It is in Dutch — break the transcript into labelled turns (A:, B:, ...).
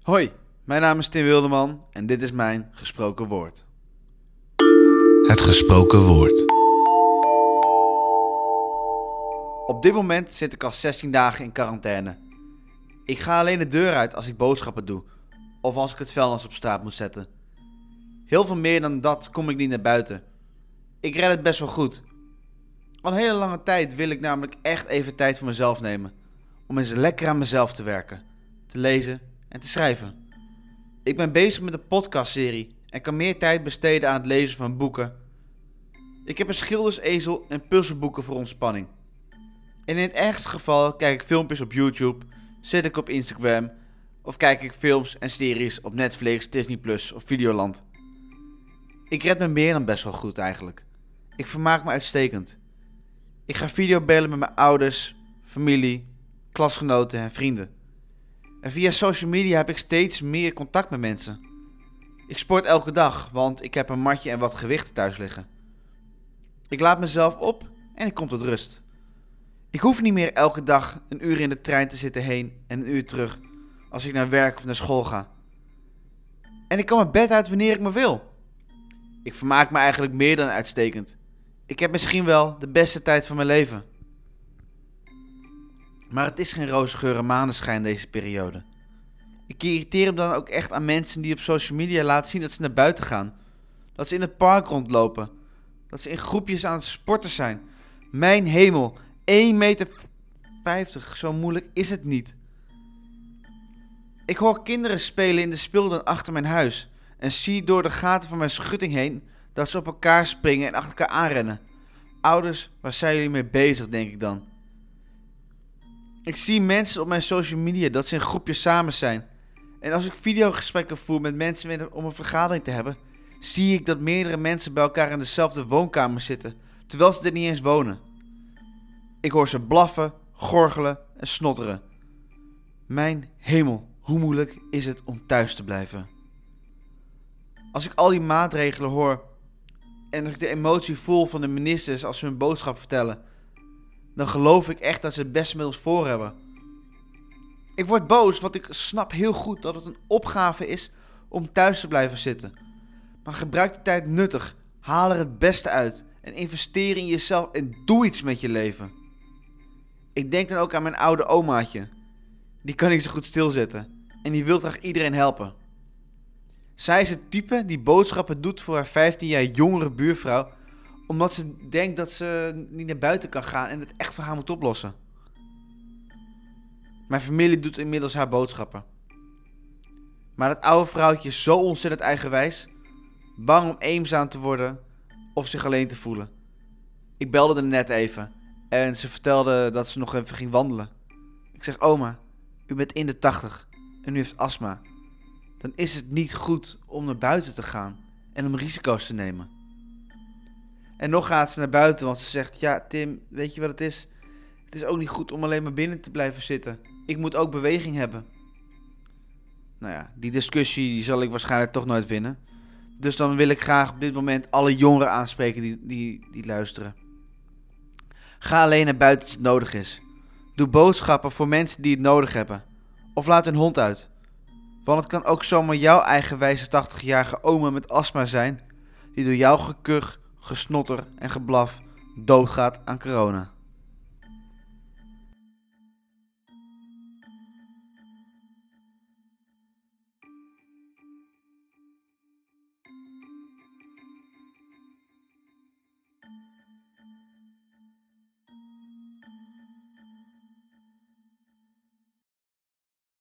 A: Hoi, mijn naam is Tim Wilderman en dit is mijn gesproken woord.
B: Het gesproken woord.
A: Op dit moment zit ik al 16 dagen in quarantaine. Ik ga alleen de deur uit als ik boodschappen doe of als ik het vuilnis op straat moet zetten. Heel veel meer dan dat kom ik niet naar buiten. Ik red het best wel goed. Al een hele lange tijd wil ik namelijk echt even tijd voor mezelf nemen. Om eens lekker aan mezelf te werken, te lezen en te schrijven. Ik ben bezig met een podcastserie en kan meer tijd besteden aan het lezen van boeken. Ik heb een schildersezel en puzzelboeken voor ontspanning. En in het ergste geval kijk ik filmpjes op YouTube, zit ik op Instagram of kijk ik films en series op Netflix, Disney Plus of Videoland. Ik red me meer dan best wel goed eigenlijk. Ik vermaak me uitstekend. Ik ga videobellen met mijn ouders, familie, klasgenoten en vrienden. En via social media heb ik steeds meer contact met mensen. Ik sport elke dag, want ik heb een matje en wat gewichten thuis liggen. Ik laat mezelf op en ik kom tot rust. Ik hoef niet meer elke dag een uur in de trein te zitten heen en een uur terug als ik naar werk of naar school ga. En ik kan mijn bed uit wanneer ik me wil. Ik vermaak me eigenlijk meer dan uitstekend. Ik heb misschien wel de beste tijd van mijn leven. Maar het is geen roze en maneschijn deze periode. Ik irriteer me dan ook echt aan mensen die op social media laten zien dat ze naar buiten gaan. Dat ze in het park rondlopen. Dat ze in groepjes aan het sporten zijn. Mijn hemel, 1,50 meter. Zo moeilijk is het niet. Ik hoor kinderen spelen in de speeltuin achter mijn huis. En zie door de gaten van mijn schutting heen dat ze op elkaar springen en achter elkaar aanrennen. Ouders, waar zijn jullie mee bezig, denk ik dan. Ik zie mensen op mijn social media dat ze in groepjes samen zijn. En als ik videogesprekken voer met mensen om een vergadering te hebben, zie ik dat meerdere mensen bij elkaar in dezelfde woonkamer zitten, terwijl ze er niet eens wonen. Ik hoor ze blaffen, gorgelen en snotteren. Mijn hemel, hoe moeilijk is het om thuis te blijven? Als ik al die maatregelen hoor en ik de emotie voel van de ministers als ze hun boodschap vertellen, dan geloof ik echt dat ze het beste met ons voor hebben. Ik word boos, want ik snap heel goed dat het een opgave is om thuis te blijven zitten. Maar gebruik de tijd nuttig, haal er het beste uit en investeer in jezelf en doe iets met je leven. Ik denk dan ook aan mijn oude omaatje. Die kan ik zo goed stilzetten en die wil graag iedereen helpen. Zij is het type die boodschappen doet voor haar 15 jaar jongere buurvrouw, omdat ze denkt dat ze niet naar buiten kan gaan en het echt voor haar moet oplossen. Mijn familie doet inmiddels haar boodschappen. Maar dat oude vrouwtje is zo ontzettend eigenwijs, bang om eenzaam te worden of zich alleen te voelen. Ik belde er net even en ze vertelde dat ze nog even ging wandelen. Ik zeg: Oma, u bent in de 80 en u heeft astma dan is het niet goed om naar buiten te gaan en om risico's te nemen. En nog gaat ze naar buiten, want ze zegt: Ja, Tim, weet je wat het is? Het is ook niet goed om alleen maar binnen te blijven zitten. Ik moet ook beweging hebben. Nou ja, die discussie die zal ik waarschijnlijk toch nooit winnen. Dus dan wil ik graag op dit moment alle jongeren aanspreken die, die, die luisteren. Ga alleen naar buiten als het nodig is. Doe boodschappen voor mensen die het nodig hebben. Of laat hun hond uit. Want het kan ook zomaar jouw eigenwijze 80-jarige oma met astma zijn, die door jouw gekuch, gesnotter en geblaf doodgaat aan corona.